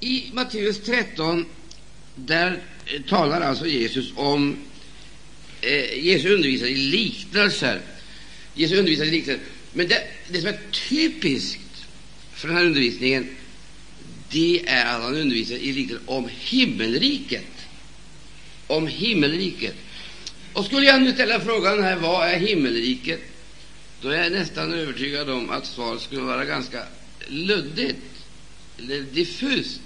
I Matteus 13 där eh, talar alltså Jesus om eh, Jesus undervisar i liknelser. Jesus undervisar i liknelser. Men det, det som är typiskt för den här undervisningen det är att han undervisar i liknelser om himmelriket. Om himmelriket. Och skulle jag nu ställa frågan här, vad är himmelriket? Då är jag nästan övertygad om att svaret skulle vara ganska luddigt eller diffust.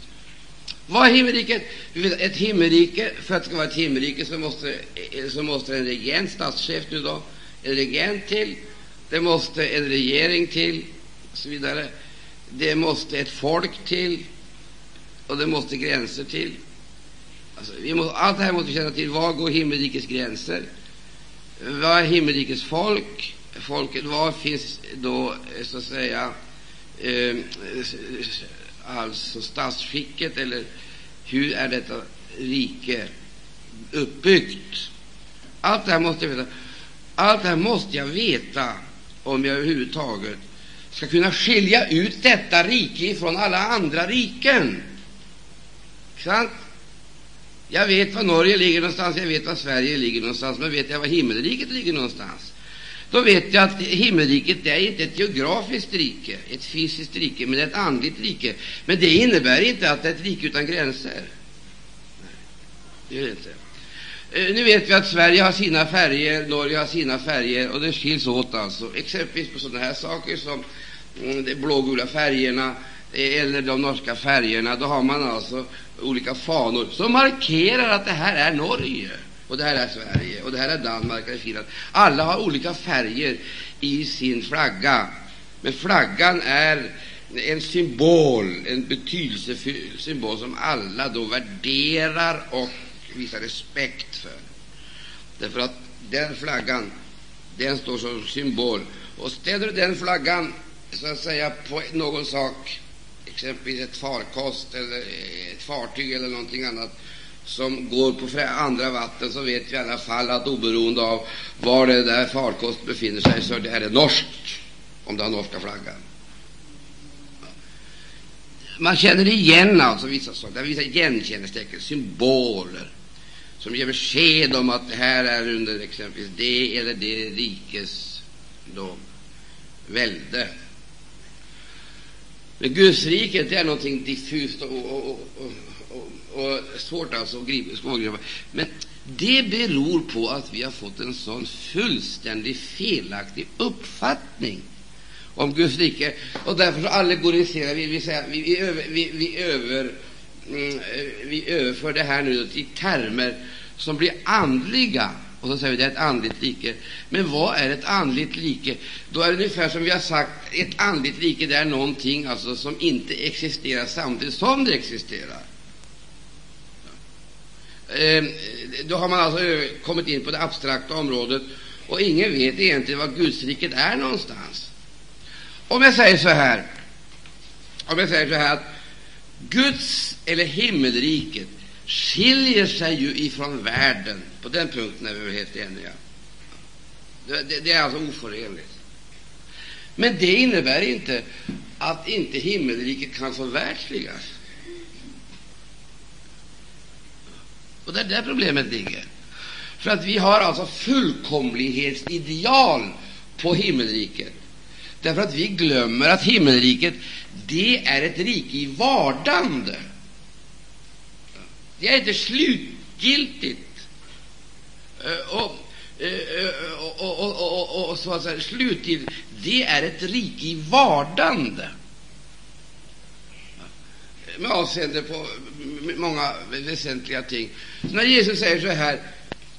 Vad är himmelriket? Ett himmelrike, för att det ska vara ett himmelrike så måste, så måste en regent, statschef nu då, en regent till, det måste en regering till, och så vidare. Det måste ett folk till, och det måste gränser till. Alltså, vi måste, allt det här måste vi känna till. Var går himmelrikets gränser? Vad är himmelrikets folk? Folket, var finns då, så att säga, eh, alltså statsskicket, eller hur är detta rike uppbyggt? Allt det här måste jag veta. Allt det här måste jag veta om jag överhuvudtaget ska kunna skilja ut detta rike från alla andra riken. Sant? Jag vet var Norge ligger någonstans, jag vet var Sverige ligger någonstans, men vet jag var himmelriket ligger någonstans? Då vet jag att himmelriket det är inte ett geografiskt rike, ett fysiskt rike, men ett andligt rike. Men det innebär inte att det är ett rike utan gränser. Nej, det gör det inte. Eh, nu vet vi att Sverige har sina färger, Norge har sina färger, och det skiljs åt alltså. Exempelvis på sådana här saker som mm, de blågula färgerna eh, eller de norska färgerna. Då har man alltså olika fanor som markerar att det här är Norge, och det här är Sverige, och det här är Danmark, och Finland. Alla har olika färger i sin flagga, men flaggan är en symbol, en betydelsefull symbol som alla då värderar och visar respekt för. Därför att den flaggan, den står som symbol. Och ställer du den flaggan så att säga på någon sak, exempelvis ett farkost eller ett fartyg eller någonting annat som går på andra vatten, så vet vi i alla fall att oberoende av var det där farkost befinner sig så är det norskt, om det har norska flaggan. Man känner igen alltså vissa saker. Det vissa igenkänningstecken, symboler som ger besked om att det här är under exempelvis det eller det rikes då, välde. Men Guds rike det är någonting diffust och, och, och, och svårt alltså att gripa, Men det beror på att vi har fått en sån fullständigt felaktig uppfattning om Guds rike. Och därför så allegoriserar vi, vi, säger, vi, vi, över, vi, vi, över, mm, eh, vi överför det här nu till termer som blir andliga. Och så säger vi det är ett andligt rike. Men vad är ett andligt rike? Då är det ungefär som vi har sagt, ett andligt rike det är någonting alltså, som inte existerar samtidigt som det existerar. Ehm, då har man alltså kommit in på det abstrakta området, och ingen vet egentligen var Gudsriket är någonstans. Om jag säger så här, om jag säger så här att Guds eller himmelriket skiljer sig ju ifrån världen. På den punkten är vi väl helt eniga. Det, det, det är alltså oförenligt. Men det innebär inte att inte himmelriket kan förverkligas. Och det är där problemet ligger. För att vi har alltså fullkomlighetsideal på himmelriket. Därför att vi glömmer att himmelriket, det är ett rike i vardande. Det är inte slutgiltigt och, och, och, och, så att säga slutgiltigt. Det är ett rike i vardande med avseende på många väsentliga ting. Så när Jesus säger så här,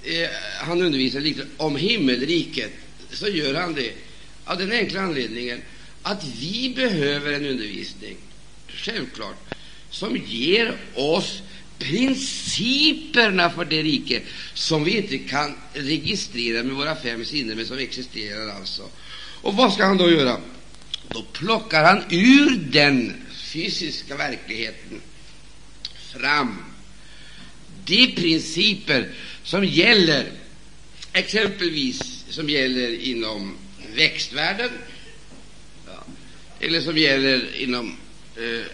eh, han undervisar lite om himmelriket, så gör han det av den enkla anledningen att vi behöver en undervisning, självklart, som ger oss principerna för det rike som vi inte kan registrera med våra fem sinnen, men som existerar alltså. Och vad ska han då göra? Då plockar han ur den fysiska verkligheten fram de principer som gäller, exempelvis som gäller inom växtvärlden, ja, eller som gäller inom eh, eh,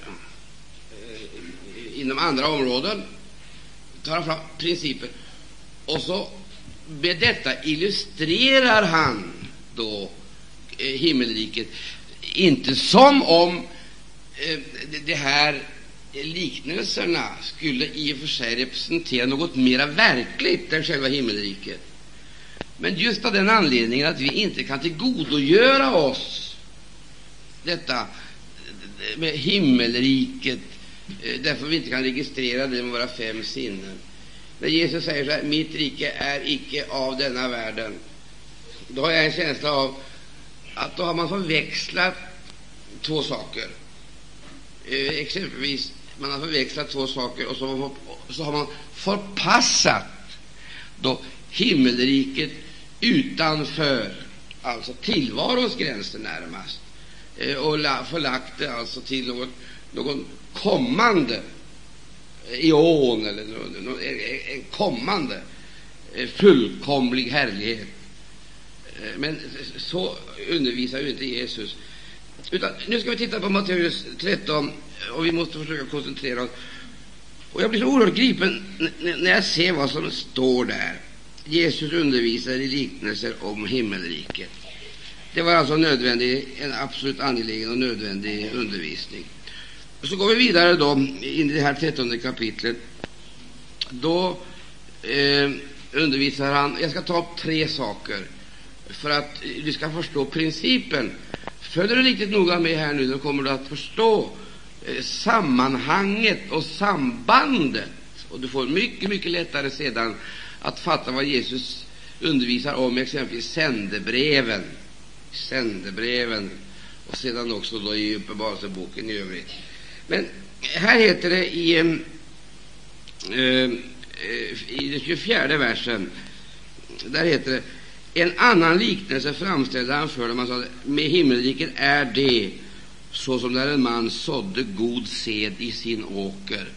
inom andra områden tar fram principer. Och så med detta illustrerar han då eh, himmelriket, inte som om Eh, De här liknelserna skulle i och för sig representera något mera verkligt än själva himmelriket. Men just av den anledningen att vi inte kan tillgodogöra oss detta eh, med himmelriket, eh, därför vi inte kan registrera det med våra fem sinnen. När Jesus säger så här, mitt rike är icke av denna världen, då har jag en känsla av att då har man förväxlat två saker. Eh, exempelvis, man har förväxlat två saker och så har man, så har man förpassat då himmelriket utanför alltså tillvarons gränser närmast eh, och la, förlagt det alltså till något, någon kommande eh, eon eller någon, en kommande eh, fullkomlig härlighet. Eh, men så undervisar ju inte Jesus. Utan nu ska vi titta på Matteus 13, och vi måste försöka koncentrera oss. Och jag blir så oerhört gripen när jag ser vad som står där. Jesus undervisar i liknelser om himmelriket. Det var alltså nödvändig, en absolut angelägen och nödvändig undervisning. Så går vi vidare då in i det här trettonde kapitlet. Då eh, undervisar han Jag ska ta upp tre saker för att du ska förstå principen. Följer du riktigt noga med här nu, då kommer du att förstå eh, sammanhanget och sambandet. Och du får mycket, mycket lättare sedan att fatta vad Jesus undervisar om, exempelvis sändebreven, sändebreven och sedan också då i Uppenbarelseboken i övrigt. Men här heter det i, eh, eh i den 24 versen, där heter det en annan liknelse framställde han för dem. Han sa, med himmelriket är det såsom när en man sådde god sed i sin åker.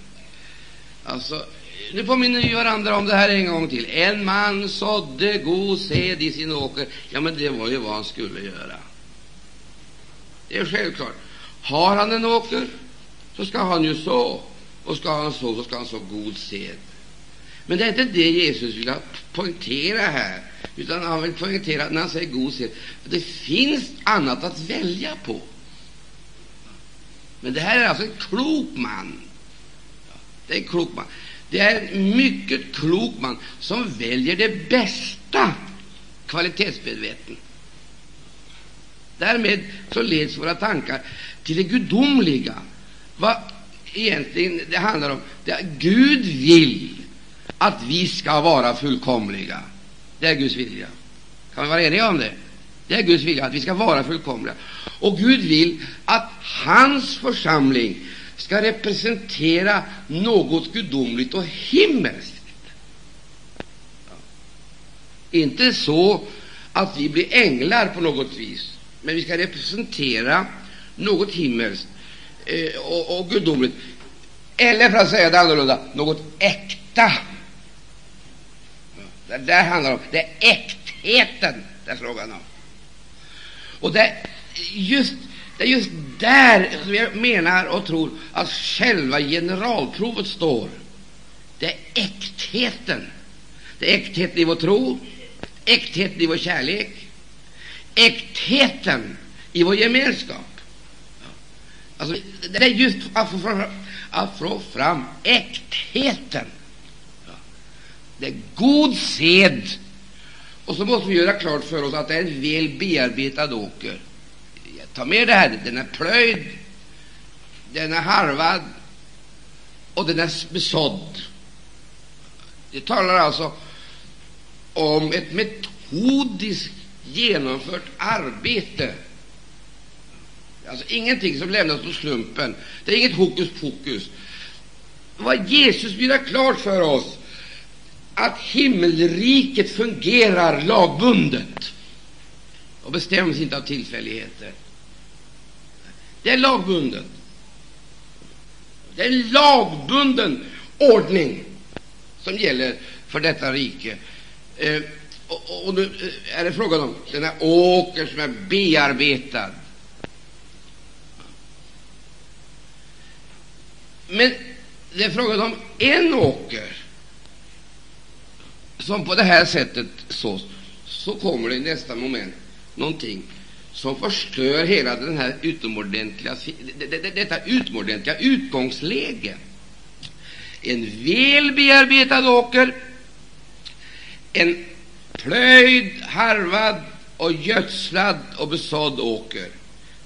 Alltså, nu påminner vi varandra om det här en gång till. En man sådde god sed i sin åker. Ja, men det var ju vad han skulle göra. Det är självklart. Har han en åker, så ska han ju så. Och ska han så, så ska han så god sed. Men det är inte det Jesus vill poängtera här, utan han vill poängtera när han säger god sed, att det finns annat att välja på. Men det här är alltså en klok man. Det är en klok man. Det är en mycket klok man som väljer det bästa, kvalitetsmedveten. Därmed så leds våra tankar till det gudomliga, vad egentligen det handlar om. Det är Gud vill att vi ska vara fullkomliga. Det är Guds vilja. Kan vi vara eniga om det? Det är Guds vilja att vi ska vara fullkomliga. Och Gud vill att hans församling ska representera något gudomligt och himmelskt. Inte så att vi blir änglar på något vis, men vi ska representera något himmelskt eh, och, och gudomligt. Eller för att säga det annorlunda, något äkta. Det där handlar om det är äktheten det är frågan om. Och det är just, det är just där som jag menar och tror att själva generalprovet står. Det är äktheten. Det är äktheten i vår tro, äktheten i vår kärlek, äktheten i vår gemenskap. Alltså, det är just att få fram, att få fram äktheten. Det är god sed. Och så måste vi göra klart för oss att det är en väl bearbetad åker. Ta med det här. Den är plöjd, den är harvad och den är besådd. Det talar alltså om ett metodiskt genomfört arbete Alltså ingenting som lämnas på slumpen. Det är inget hokus pokus. Vad Jesus vill ha klart för oss att himmelriket fungerar lagbundet och bestäms inte av tillfälligheter. Det är lagbundet. Det är en lagbunden ordning som gäller för detta rike. Eh, och, och, nu eh, är det frågan om den här åker som är bearbetad Men det är frågan om en åker som på det här sättet sås, så kommer det i nästa moment någonting som förstör hela den här utomordentliga, detta utomordentliga utgångsläge. En väl bearbetad åker, en plöjd, harvad och gödslad och besådd åker.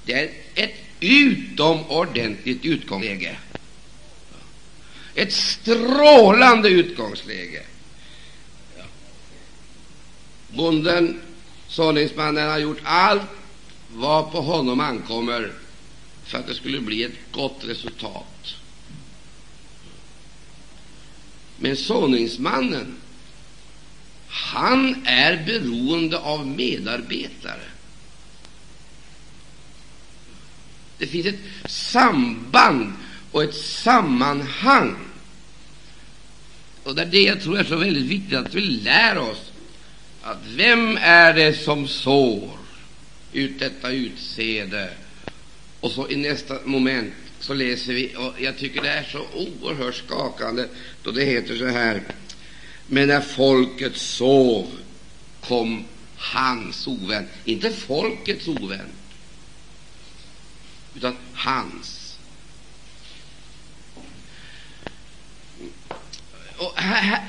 Det är ett utomordentligt utgångsläge. Ett strålande utgångsläge. Bonden, såningsmannen, har gjort allt vad på honom ankommer för att det skulle bli ett gott resultat. Men såningsmannen, han är beroende av medarbetare. Det finns ett samband och ett sammanhang. Och det är det jag tror är så väldigt viktigt att vi lär oss. Att vem är det som sår ut detta utseende? Och så i nästa moment så läser vi, och jag tycker det är så oerhört skakande, då det heter så här. Men när folket sov kom hans ovän, inte folkets ovän, utan hans. Och här, här,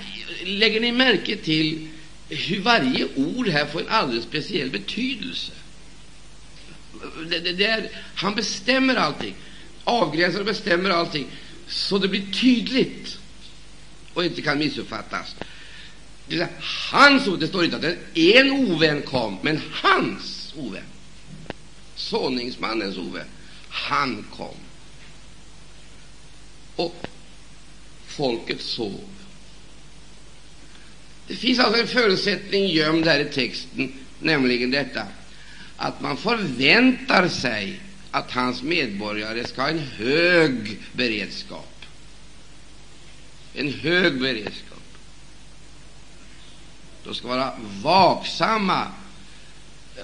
lägger ni märke till hur varje ord här får en alldeles speciell betydelse? Det, det, det är, han bestämmer allting, avgränsar och bestämmer allting så det blir tydligt och inte kan missuppfattas. Det är hans det står inte att en ovän kom, men hans ovän, såningsmannens ovän. Han kom. Och folket sov. Det finns alltså en förutsättning gömd här i texten, nämligen detta att man förväntar sig att hans medborgare ska ha en hög beredskap. En hög beredskap. De ska vara vaksamma,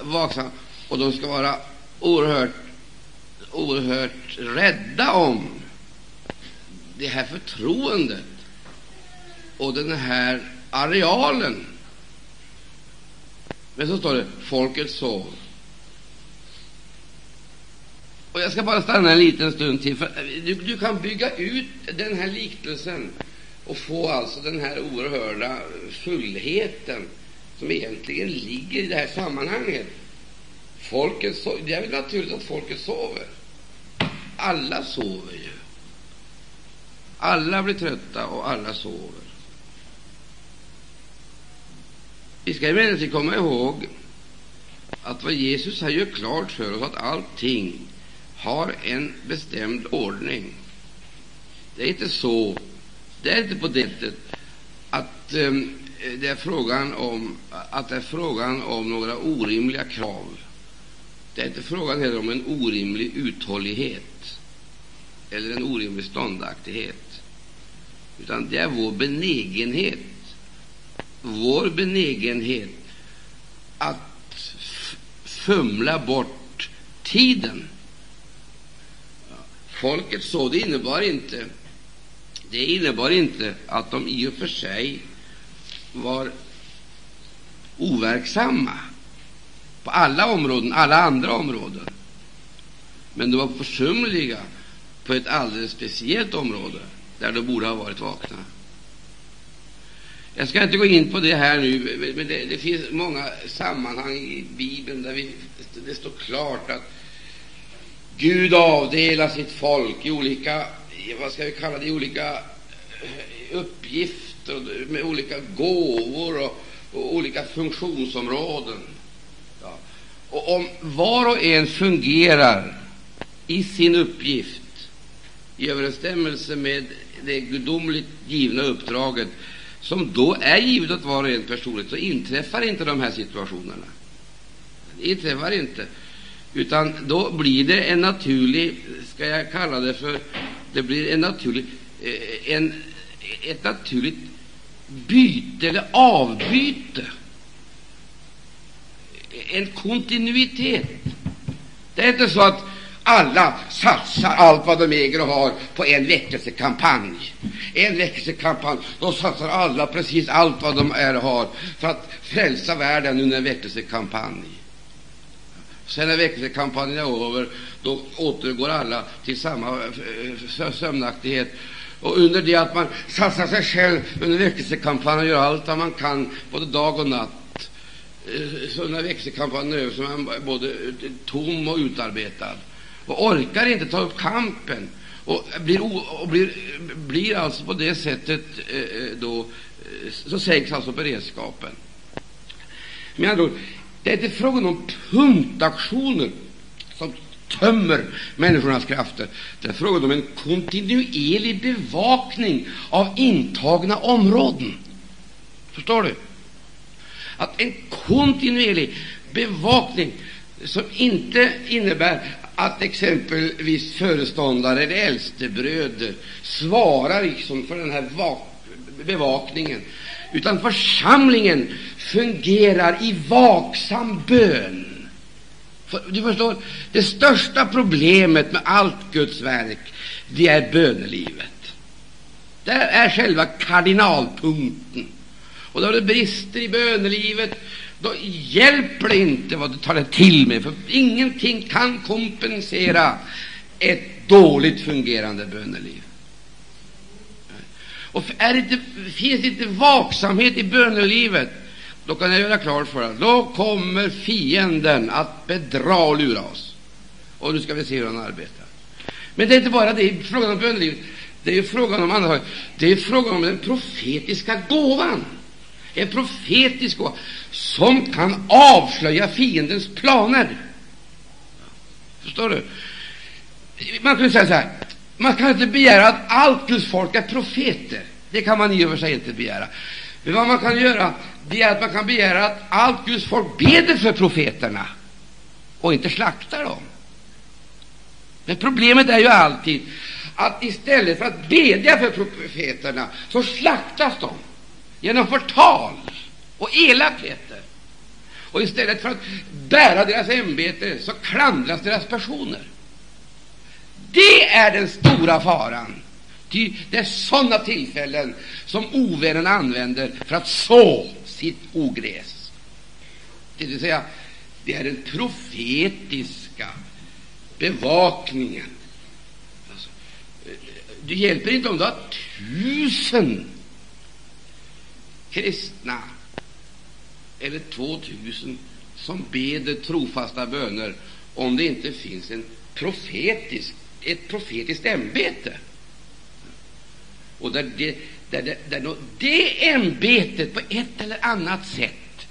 vaksamma och de ska vara oerhört oerhört rädda om det här förtroendet och den här arealen. Men så står det folket sov. Och jag ska bara stanna en liten stund till. För eh, du, du kan bygga ut den här liknelsen och få alltså den här oerhörda fullheten som egentligen ligger i det här sammanhanget. Folket so det är väl naturligt att folket sover. Alla sover ju. Alla blir trötta och alla sover. Vi ska emellertid komma ihåg att vad Jesus har gjort klart för oss att allting har en bestämd ordning. Det är inte så, det är inte på det sättet att um, det är frågan om att det är frågan om några orimliga krav. Det är inte frågan heller om en orimlig uthållighet eller en orimlig ståndaktighet, utan det är vår benägenhet, vår benägenhet att fumla bort tiden. Folket så det innebar inte det innebar inte att de i och för sig var overksamma på alla områden, alla andra områden, men de var försumliga på ett alldeles speciellt område där de borde ha varit vakna. Jag ska inte gå in på det här nu, men det, det finns många sammanhang i Bibeln där vi, det står klart att Gud avdelar sitt folk i olika, vad ska vi kalla det, olika eh, uppgifter med olika gåvor och, och olika funktionsområden. Ja. Och om var och en fungerar i sin uppgift i överensstämmelse med det gudomligt givna uppdraget, som då är givet åt var och en personligt, så inträffar inte de här situationerna. Det inträffar inte. Utan då blir det en naturlig, ska jag kalla det för, det blir en naturlig, eh, en, ett naturligt byte eller avbyte. En kontinuitet. Det är inte så att alla satsar allt vad de äger och har på en väckelsekampanj. En väckelsekampanj. Då satsar alla precis allt vad de är och har för att frälsa världen under en väckelsekampanj. Sen när väckelsekampanjen är över, då återgår alla till samma eh, sömnaktighet. Och under det att man satsar sig själv under väckelsekampanjen och gör allt vad man kan, både dag och natt, eh, så när väckelsekampanjen är över så är man både tom och utarbetad och orkar inte ta upp kampen och blir, och blir, blir alltså på det sättet eh, eh då eh, så sänks alltså beredskapen. Med andra ord, det är inte frågan om punktaktioner som tömmer människornas krafter. Det är frågan om en kontinuerlig bevakning av intagna områden. Förstår du? Att en kontinuerlig bevakning som inte innebär att exempelvis föreståndare eller äldstebröder svarar liksom för den här bevakningen, utan församlingen fungerar i vaksam bön. Du förstår, det största problemet med allt Guds verk, det är bönelivet. Det är själva kardinalpunkten. Och då det brister i bönelivet, då hjälper det inte vad du tar det till med, för ingenting kan kompensera ett dåligt fungerande böneliv. Och är det, finns inte vaksamhet i bönelivet, då kan jag göra klart för dig då kommer fienden att bedra och lura oss. Och nu ska vi se hur han arbetar. Men det är inte bara det, frågan om bönelivet. Det är frågan om andra Det är frågan om den profetiska gåvan. En profetisk gåva som kan avslöja fiendens planer. Förstår du? Man kan säga så här man kan inte begära att allt Guds folk är profeter. Det kan man i och för sig inte begära. Men vad man kan göra, det är att man kan begära att allt Guds folk beder för profeterna och inte slaktar dem. Men problemet är ju alltid att istället för att bedja för profeterna så slaktas de genom förtal och elakheter. Och istället för att bära deras ämbete så klandras deras personer. Det är den stora faran. Ty det är sådana tillfällen som ovännen använder för att så sitt ogräs. Det vill säga, det är den profetiska bevakningen. Alltså, eh, det hjälper inte om du har tusen kristna eller två tusen som beder trofasta böner om det inte finns en profetisk ett profetiskt ämbete. Och där det, där, där, där det ämbetet på ett eller annat sätt,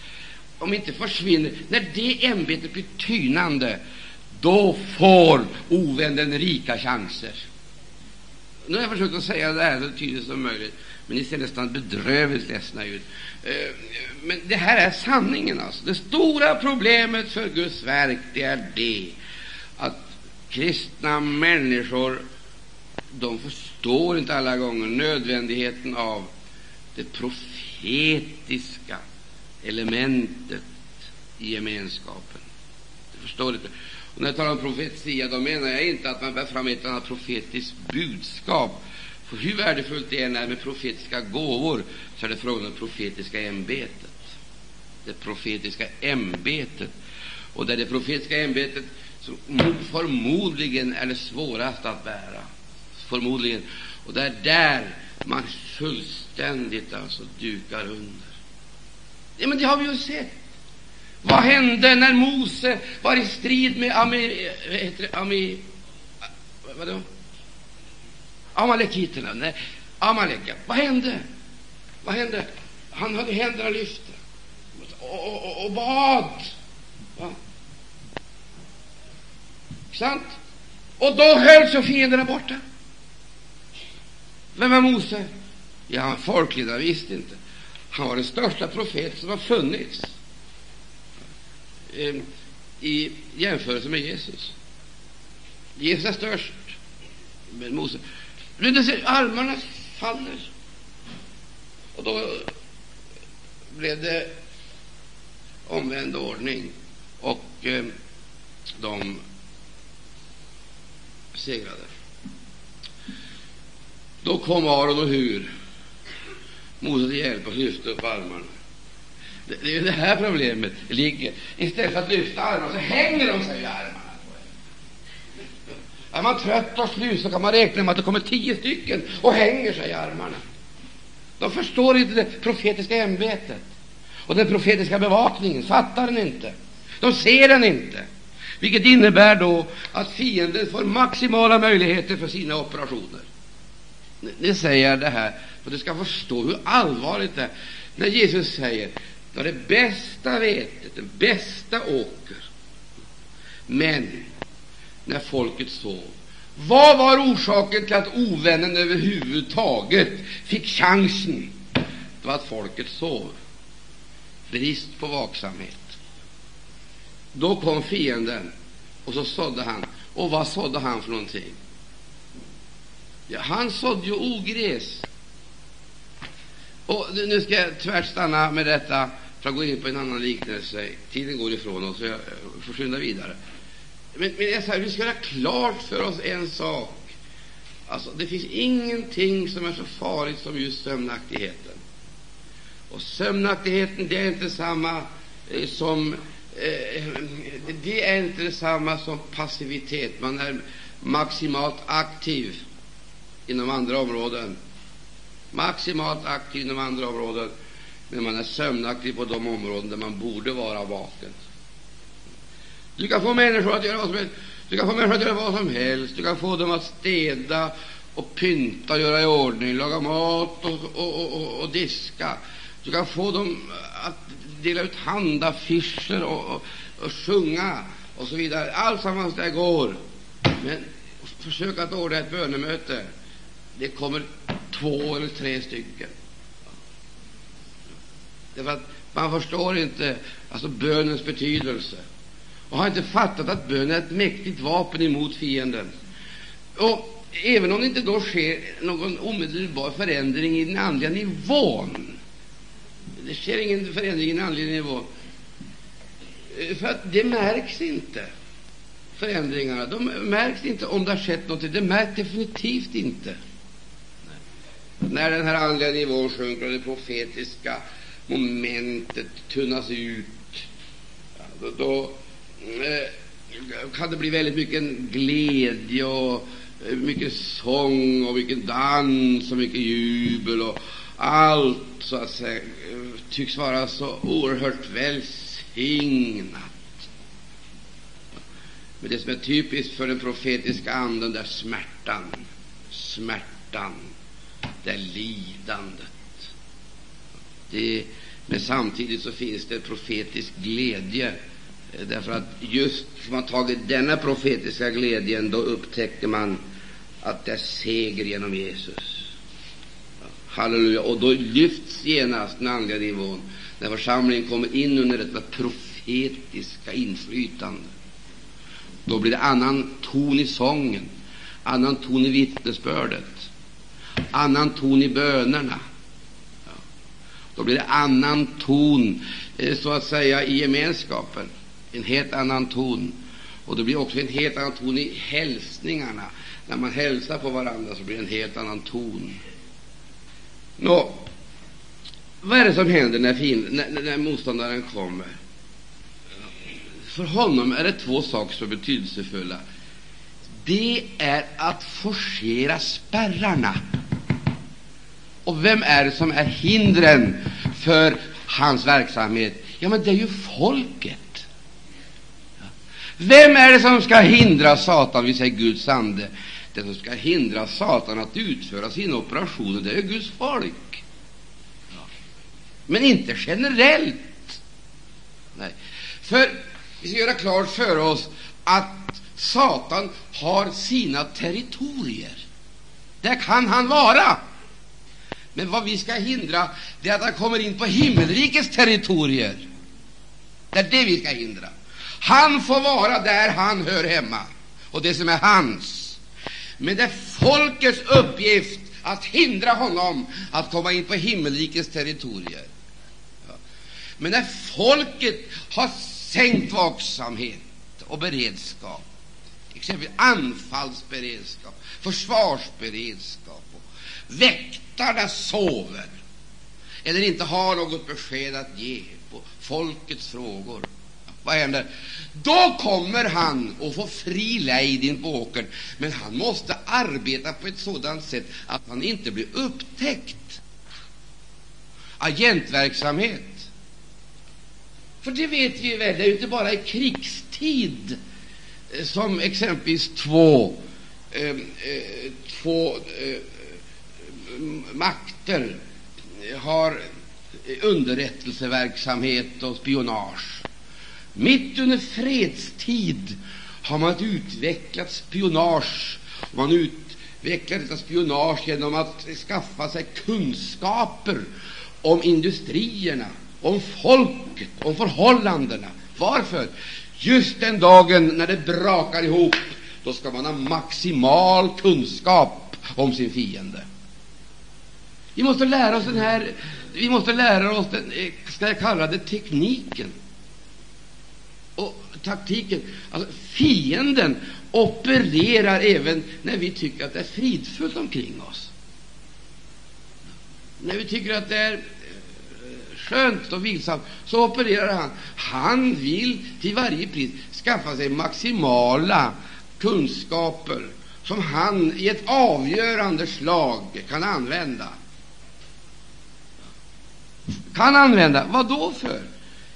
om inte försvinner, när det ämbetet blir tynande, då får ovännen rika chanser. Nu har jag försökt att säga det här så tydligt som möjligt, men ni ser nästan bedrövligt ledsna ut. Eh, men det här är sanningen. Alltså. Det stora problemet för Guds verk det är det att kristna människor de förstår inte alla gånger nödvändigheten av det profetiska elementet i gemenskapen. De förstår inte. Och när jag talar om profetia, då menar jag inte att man bär fram ett annat profetiskt budskap. För hur värdefullt det än är med profetiska gåvor, så är det frågan om det profetiska ämbetet. Det profetiska ämbetet. Och där det profetiska ämbetet som förmodligen är det svåraste att bära. Förmodligen. Och det är där man fullständigt alltså dukar under. Ja, men det har vi ju sett. Vad hände när Mose var i strid med Ami, Ami, vadå? Amalekiterna? Nej, Amalek. Vad hände? Vad hände? Han hade händerna lyfta och, och, och bad. Va? Sant? Och då höll sig fienderna borta. Vem var Mose? Ja, folkledarna visste inte. Han var den största profet som har funnits ehm, i jämförelse med Jesus. Jesus är störst, men Mose men det armarna faller. Och då blev det omvänd ordning, och eh, de segrade. Då kom Aron och Hur Moses till hjälp och lyfte upp armarna. Det, det är det här problemet ligger. Istället för att lyfta armarna så hänger de sig i armarna. Är man trött och slut så kan man räkna med att det kommer tio stycken och hänger sig i armarna. De förstår inte det profetiska ämbetet och den profetiska bevakningen, fattar den inte. De ser den inte, vilket innebär då att fienden får maximala möjligheter för sina operationer. Nu säger jag det här för att du ska förstå hur allvarligt det är när Jesus säger att det bästa vetet, den bästa åker, men när folket sov. Vad var orsaken till att ovännen överhuvudtaget fick chansen? Det var att folket sov. Brist på vaksamhet. Då kom fienden, och så sådde han. Och vad sådde han för någonting? Ja, han sådde ju ogräs. Och nu ska jag tvärt stanna med detta för att gå in på en annan liknelse. Tiden går ifrån oss, så jag får skynda vidare. Men, men jag säger, vi ska göra klart för oss en sak. Alltså, det finns ingenting som är så farligt som just sömnaktigheten. Och sömnaktigheten, det är inte samma eh, som eh, eh det är inte detsamma som passivitet. Man är maximalt aktiv inom andra områden. Maximalt aktiv inom andra områden, men man är sömnaktig på de områden där man borde vara vaken. Du kan få människor att göra vad som helst. Du kan få människor att göra vad som helst. Du kan få dem att städa och pynta, göra i ordning, laga mat och, och, och, och diska. Du kan få dem att dela ut handaffischer och, och, och sjunga och så vidare. Alltsammans det går. Men försök att ordna ett bönemöte. Det kommer två eller tre stycken. Därför att man förstår inte alltså bönens betydelse och har inte fattat att bön är ett mäktigt vapen emot fienden. Och även om det inte då sker någon omedelbar förändring i den andliga nivån, det sker ingen förändring i den andliga nivån, eh, för att det märks inte, förändringarna. De märks inte om det har skett något. Det märks definitivt inte. När den här andliga nivån sjunker och det profetiska momentet tunnas ut, då, då Eh, kan det bli väldigt mycket glädje och eh, mycket sång och mycket dans och mycket jubel och allt så att säga eh, tycks vara så oerhört välsignat. Men det som är typiskt för den profetiska anden, är smärtan, smärtan, det är lidandet. Det, men samtidigt så finns det profetisk glädje Eh, därför att just som man tagit denna profetiska glädjen, då upptäcker man att det är seger genom Jesus. Halleluja! Och då lyfts genast den andliga nivån, när församlingen kommer in under detta profetiska inflytande. Då blir det annan ton i sången, annan ton i vittnesbördet, annan ton i bönerna. Då blir det annan ton, eh, så att säga, i gemenskapen en helt annan ton. Och det blir också en helt annan ton i hälsningarna. När man hälsar på varandra så blir det en helt annan ton. Nå, vad är det som händer när, fin, när, när motståndaren kommer? För honom är det två saker som är betydelsefulla. Det är att forcera spärrarna. Och vem är det som är hindren för hans verksamhet? Ja, men det är ju folket. Vem är det som ska hindra Satan? Vi säger Guds ande. Det som ska hindra Satan att utföra sina operationer, det är Guds folk. Men inte generellt. Nej. För vi ska göra klart för oss att Satan har sina territorier. Där kan han vara. Men vad vi ska hindra, det är att han kommer in på himmelrikets territorier. Det är det vi ska hindra. Han får vara där han hör hemma, och det som är hans. Men det är folkets uppgift att hindra honom att komma in på himmelrikets territorier. Men när folket har sänkt vaksamhet och beredskap, exempelvis anfallsberedskap, försvarsberedskap. Och väktarna sover eller inte har något besked att ge på folkets frågor. Vad händer? Då kommer han att få fri lejd in på åkern, men han måste arbeta på ett sådant sätt att han inte blir upptäckt. Agentverksamhet. För det vet vi väl, det är ju inte bara i krigstid eh, som exempelvis två, eh, eh, två eh, makter har eh, underrättelseverksamhet och spionage. Mitt under fredstid har man utvecklat spionage. Man utvecklar detta spionage genom att skaffa sig kunskaper om industrierna, om folket, om förhållandena. Varför? Just den dagen när det brakar ihop, då ska man ha maximal kunskap om sin fiende. Vi måste lära oss den här, vi måste lära oss den, eh, ska jag kalla det tekniken och taktiken. Alltså, fienden opererar även när vi tycker att det är fridfullt omkring oss. När vi tycker att det är eh, skönt och vilsamt, så opererar han. Han vill till varje pris skaffa sig maximala kunskaper som han i ett avgörande slag kan använda. Kan använda. Vad då för?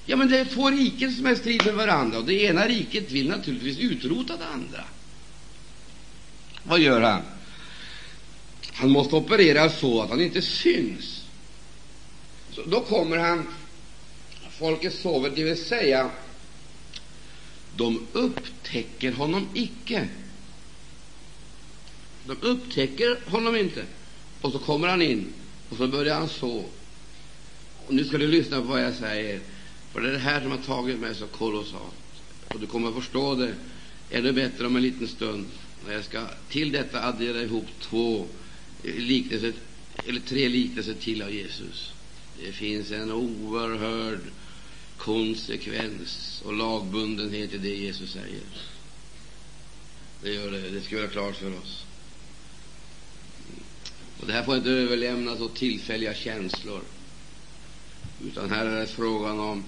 Ja, men det är två riken som är i strid med varandra, och det ena riket vill naturligtvis utrota det andra. Vad gör han? Han måste operera så att han inte syns. Så då kommer han Folket sover, det vill säga, de upptäcker honom icke. De upptäcker honom inte. Och så kommer han in, och så börjar han så. Och nu ska du lyssna på vad jag säger. För det är det här som har tagit mig så kolossalt. Och du kommer att förstå det ännu bättre om en liten stund, när jag ska till detta addera ihop två liknelser, eller tre liknelser till av Jesus. Det finns en oerhörd konsekvens och lagbundenhet i det Jesus säger. Det gör det. Det ska vi göra klart för oss. Och Det här får inte överlämnas åt tillfälliga känslor, utan här är det frågan om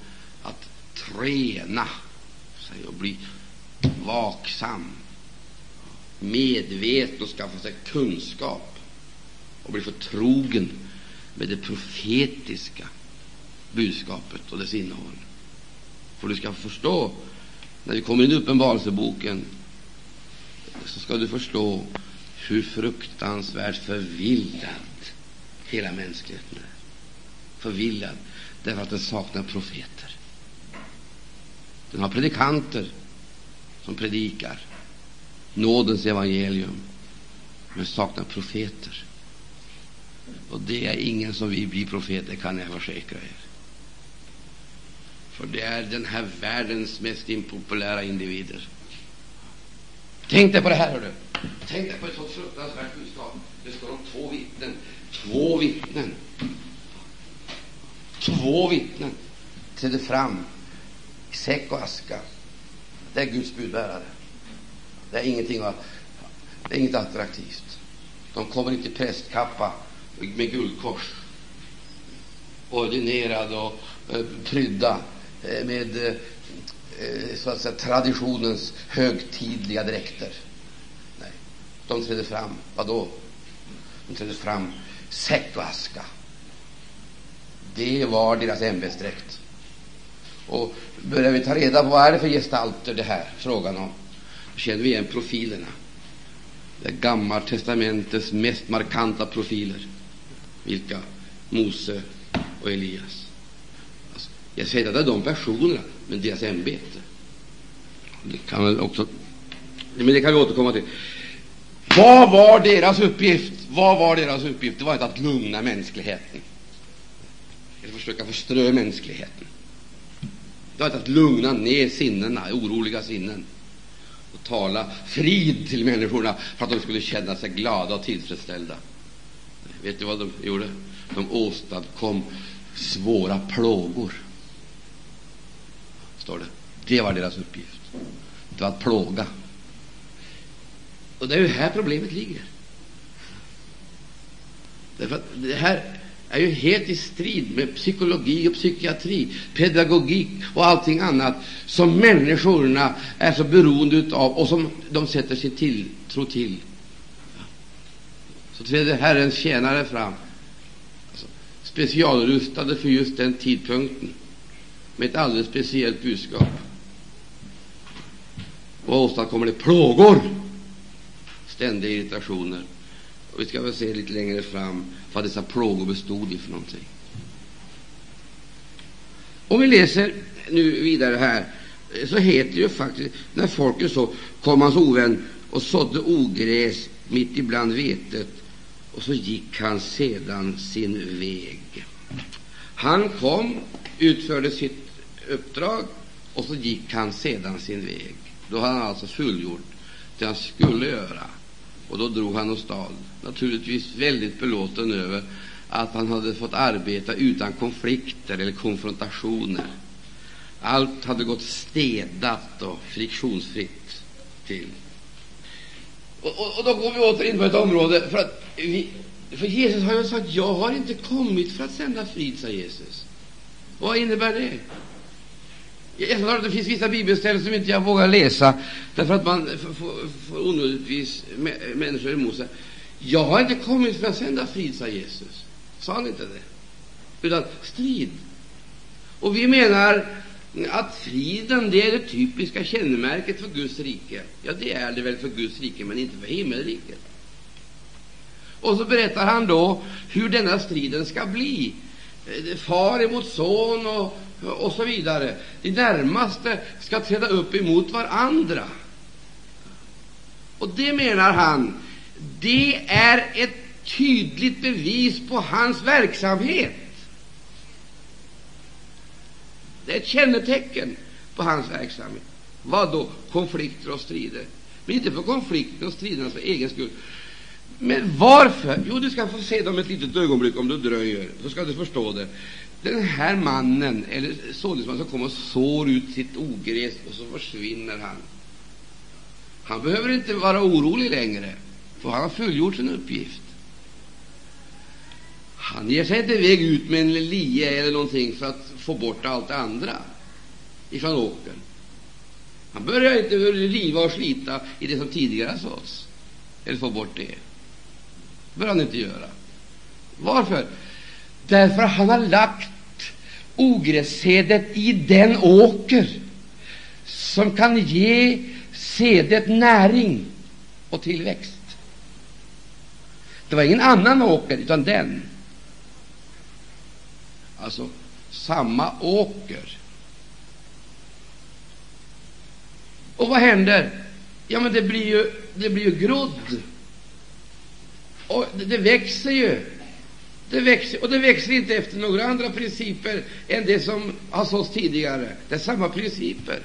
träna sig och bli vaksam, medveten och skaffa sig kunskap och bli förtrogen med det profetiska budskapet och dess innehåll. För du ska förstå, när vi kommer in i Uppenbarelseboken, så ska du förstå hur fruktansvärt förvillad hela mänskligheten är. Förvillad därför att den saknar profeter. Den har predikanter som predikar nådens evangelium, men saknar profeter. Och det är ingen som vill bli profeter, kan jag försäkra er. För det är den här världens mest impopulära individer. Tänk dig på det här, hördu. Tänk dig på ett så fruktansvärt budskap. Det står om två vittnen. Två vittnen. Två vittnen trädde fram säck och aska. Det är Guds budbärare. Det är ingenting det är inget attraktivt. De kommer inte i prästkappa med guldkors, ordinerade och eh, prydda eh, med eh, så att säga, traditionens högtidliga dräkter. Nej, de trädde fram, vadå? De trädde fram säck och aska. Det var deras ämbetsdräkt. Och börjar vi ta reda på vad är det för gestalter det här frågan om, då känner vi igen profilerna. Det är Gammaltestamentets mest markanta profiler. Vilka? Mose och Elias. Alltså, jag säger att det är de personerna, men deras ämbete. Det kan väl också, men det kan vi återkomma till. Vad var deras uppgift? Vad var deras uppgift? Det var inte att lugna mänskligheten eller försöka förströ mänskligheten. Det var inte att lugna ner sinnena, oroliga sinnen och tala frid till människorna för att de skulle känna sig glada och tillfredsställda. Vet du vad de gjorde? De åstadkom svåra plågor. Står det. Det var deras uppgift. Det var att plåga. Och det är ju här problemet ligger. Därför att det här är ju helt i strid med psykologi och psykiatri, pedagogik och allting annat som människorna är så beroende av och som de sätter sin tilltro till. Så träder Herrens tjänare fram, alltså, specialrustade för just den tidpunkten, med ett alldeles speciellt budskap. Och åstadkommer det plågor, ständiga irritationer. Och vi ska väl se lite längre fram vad dessa plågor bestod i för någonting. Om vi läser nu vidare här, så heter det ju faktiskt, när folket så kom hans ovän och sådde ogräs mitt ibland vetet, och så gick han sedan sin väg. Han kom, utförde sitt uppdrag, och så gick han sedan sin väg. Då hade han alltså fullgjort det han skulle göra. Och då drog han åstad, naturligtvis väldigt belåten över att han hade fått arbeta utan konflikter eller konfrontationer. Allt hade gått städat och friktionsfritt till. Och, och, och då går vi åter in på ett område, för, att vi, för Jesus har ju sagt jag har inte kommit för att sända frid, sa Jesus. Vad innebär det? Jag det finns vissa bibelställen som inte jag vågar läsa därför att man får onödigtvis människor emot sig. Jag har inte kommit för att sända frid, sa Jesus. Sa han inte det? Utan strid. Och vi menar att friden det är det typiska kännemärket för Guds rike. Ja, det är det väl för Guds rike, men inte för himmelriket. Och så berättar han då hur denna striden ska bli. Eh, far emot son och och så vidare. De närmaste ska träda upp emot varandra. Och det menar han, det är ett tydligt bevis på hans verksamhet. Det är ett kännetecken på hans verksamhet. Vad då? Konflikter och strider. Men inte för konflikter och stridernas egen skull. Men varför? Jo, du ska få se dem ett litet ögonblick om du dröjer, så ska du förstå det den här mannen, eller såningsmannen, som kommer och sår ut sitt ogräs och så försvinner han. Han behöver inte vara orolig längre, för han har fullgjort sin uppgift. Han ger sig inte iväg ut med en lie eller någonting för att få bort allt det andra ifrån åkern. Han börjar inte riva och slita i det som tidigare sås, eller få bort det. Det bör han inte göra. Varför? därför han har lagt ogrässedet i den åker som kan ge sedet näring och tillväxt. Det var ingen annan åker, utan den. Alltså samma åker. Och vad händer? Ja, men det blir ju, det blir ju grodd. Och det, växer ju. Det växer, och det växer inte efter några andra principer än det som har såtts tidigare. Det är samma principer.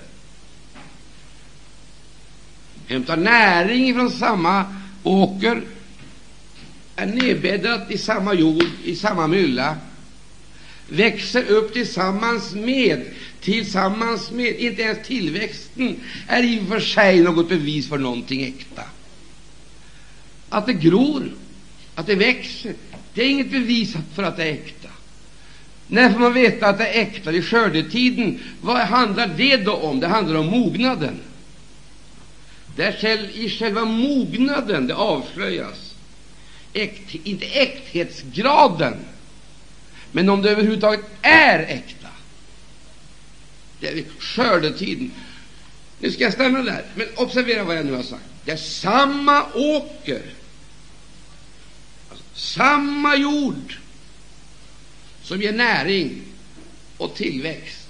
Hämtar näring från samma åker, är nedbäddat i samma jord, i samma mylla, växer upp tillsammans med, tillsammans med, inte ens tillväxten är i och för sig något bevis för någonting äkta. Att det gror, att det växer, det är inget bevis för att det är äkta. När får man veta att det är äkta? I skördetiden. Vad handlar det då om? Det handlar om mognaden. Det är i själva mognaden det avslöjas. Äkt, inte äkthetsgraden, men om det överhuvudtaget är äkta. Det är skördetiden. Nu ska jag stanna där, men observera vad jag nu har sagt. Det är samma åker samma jord som ger näring och tillväxt.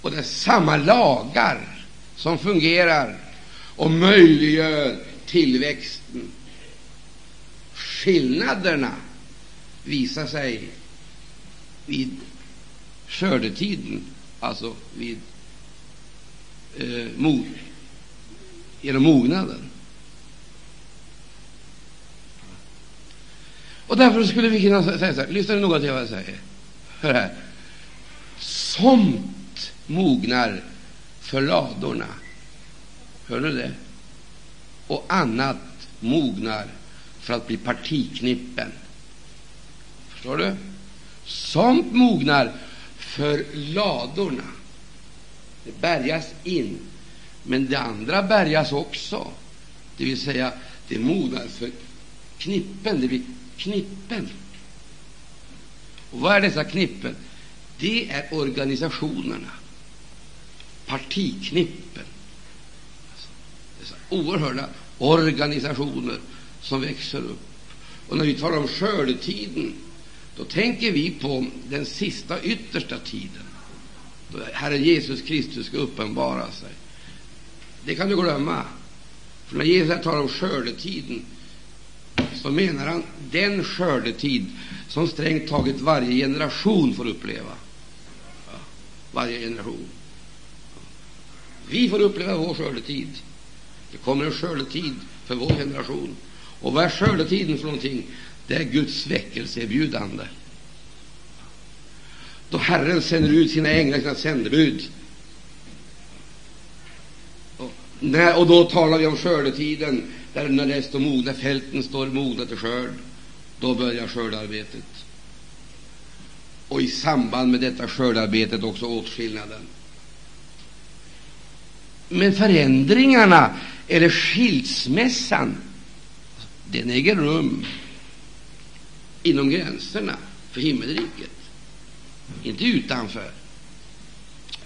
Och det är samma lagar som fungerar och möjliggör tillväxten. Skillnaderna visar sig vid skördetiden, alltså vid eh, mog, genom mognaden. Och därför skulle vi kunna säga så här, lyssna noga till vad jag säger. Hör här. Somt mognar för ladorna. Hör du det? och annat mognar för att bli partiknippen. Förstår du? Somt mognar för ladorna. Det bärgas in, men det andra bärgas också. Det vill säga, det mognar för knippen. Det blir knippen. Och vad är dessa knippen? Det är organisationerna, partiknippen. Alltså, dessa oerhörda organisationer som växer upp. Och när vi talar om skördetiden, då tänker vi på den sista, yttersta tiden, då Herren Jesus Kristus ska uppenbara sig. Det kan du glömma. För när Jesus talar om skördetiden, så menar han den skördetid som strängt taget varje generation får uppleva. Ja, varje generation. Vi får uppleva vår skördetid. Det kommer en skördetid för vår generation. Och vad är skördetiden för någonting? Det är Guds väckelseerbjudande. Då Herren sänder ut sina änglar, sina sändebud. Och, och då talar vi om skördetiden, där när, det står mogna, fälten står mogna till skörd. Då börjar skördarbetet. Och i samband med detta skördarbetet också åtskillnaden. Men förändringarna, eller skilsmässan, den äger rum inom gränserna för himmelriket, inte utanför.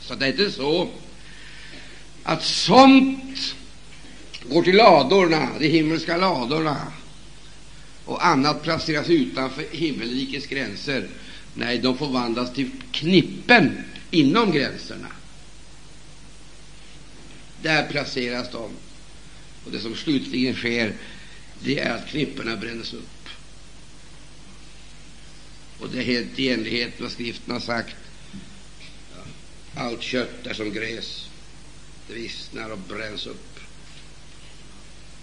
Så det är inte så att sånt går till ladorna, de himmelska ladorna, och annat placeras utanför himmelrikets gränser. Nej, de förvandlas till knippen inom gränserna. Där placeras de. Och det som slutligen sker, det är att knipporna bränns upp. Och det är helt i enlighet med vad Skriften har sagt. Allt kött är som gräs. Det vissnar och bränns upp.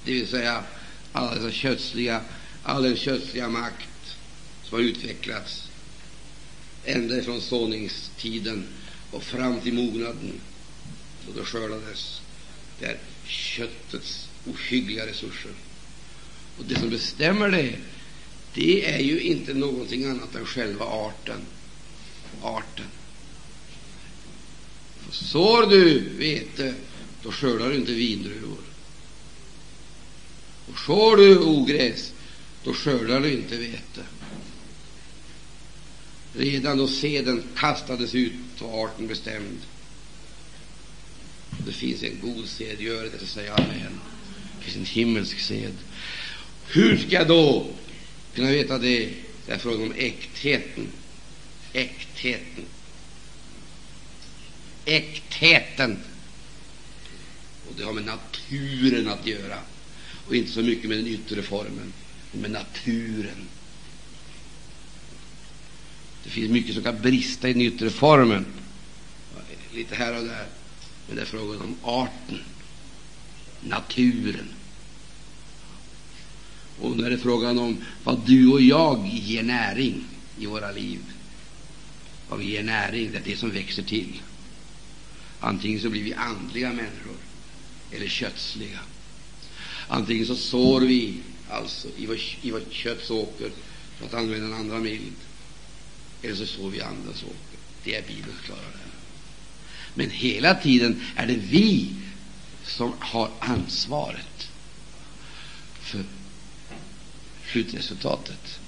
Det vill säga, alla dessa kötsliga, all den kötsliga makt som har utvecklats ända från såningstiden och fram till mognaden, då det skördades. Det är köttets ohyggliga resurser. Och det som bestämmer det, det är ju inte någonting annat än själva arten. Arten. Sår du vete, då skördar du inte vindruvor. Och sår du ogräs, då skördar du inte vete. Redan då seden kastades ut var arten bestämd. Det finns en god sed, gör det, säger Amen. Det finns en himmelsk sed. Hur ska jag då kunna veta det? Det är frågan om äktheten. Äktheten. Äktheten. Och det har med naturen att göra, och inte så mycket med den yttre formen, men med naturen. Det finns mycket som kan brista i den yttre formen, lite här och där, men det är frågan om arten, naturen. Och när det är frågan om vad du och jag ger näring i våra liv, vad vi ger näring, det är det som växer till. Antingen så blir vi andliga människor eller kötsliga. Antingen så sår vi alltså i vår, i vår köttsåker, för att använda en andra bild, eller så sår vi andras åker. Det är Bibelns klara Men hela tiden är det vi som har ansvaret för slutresultatet.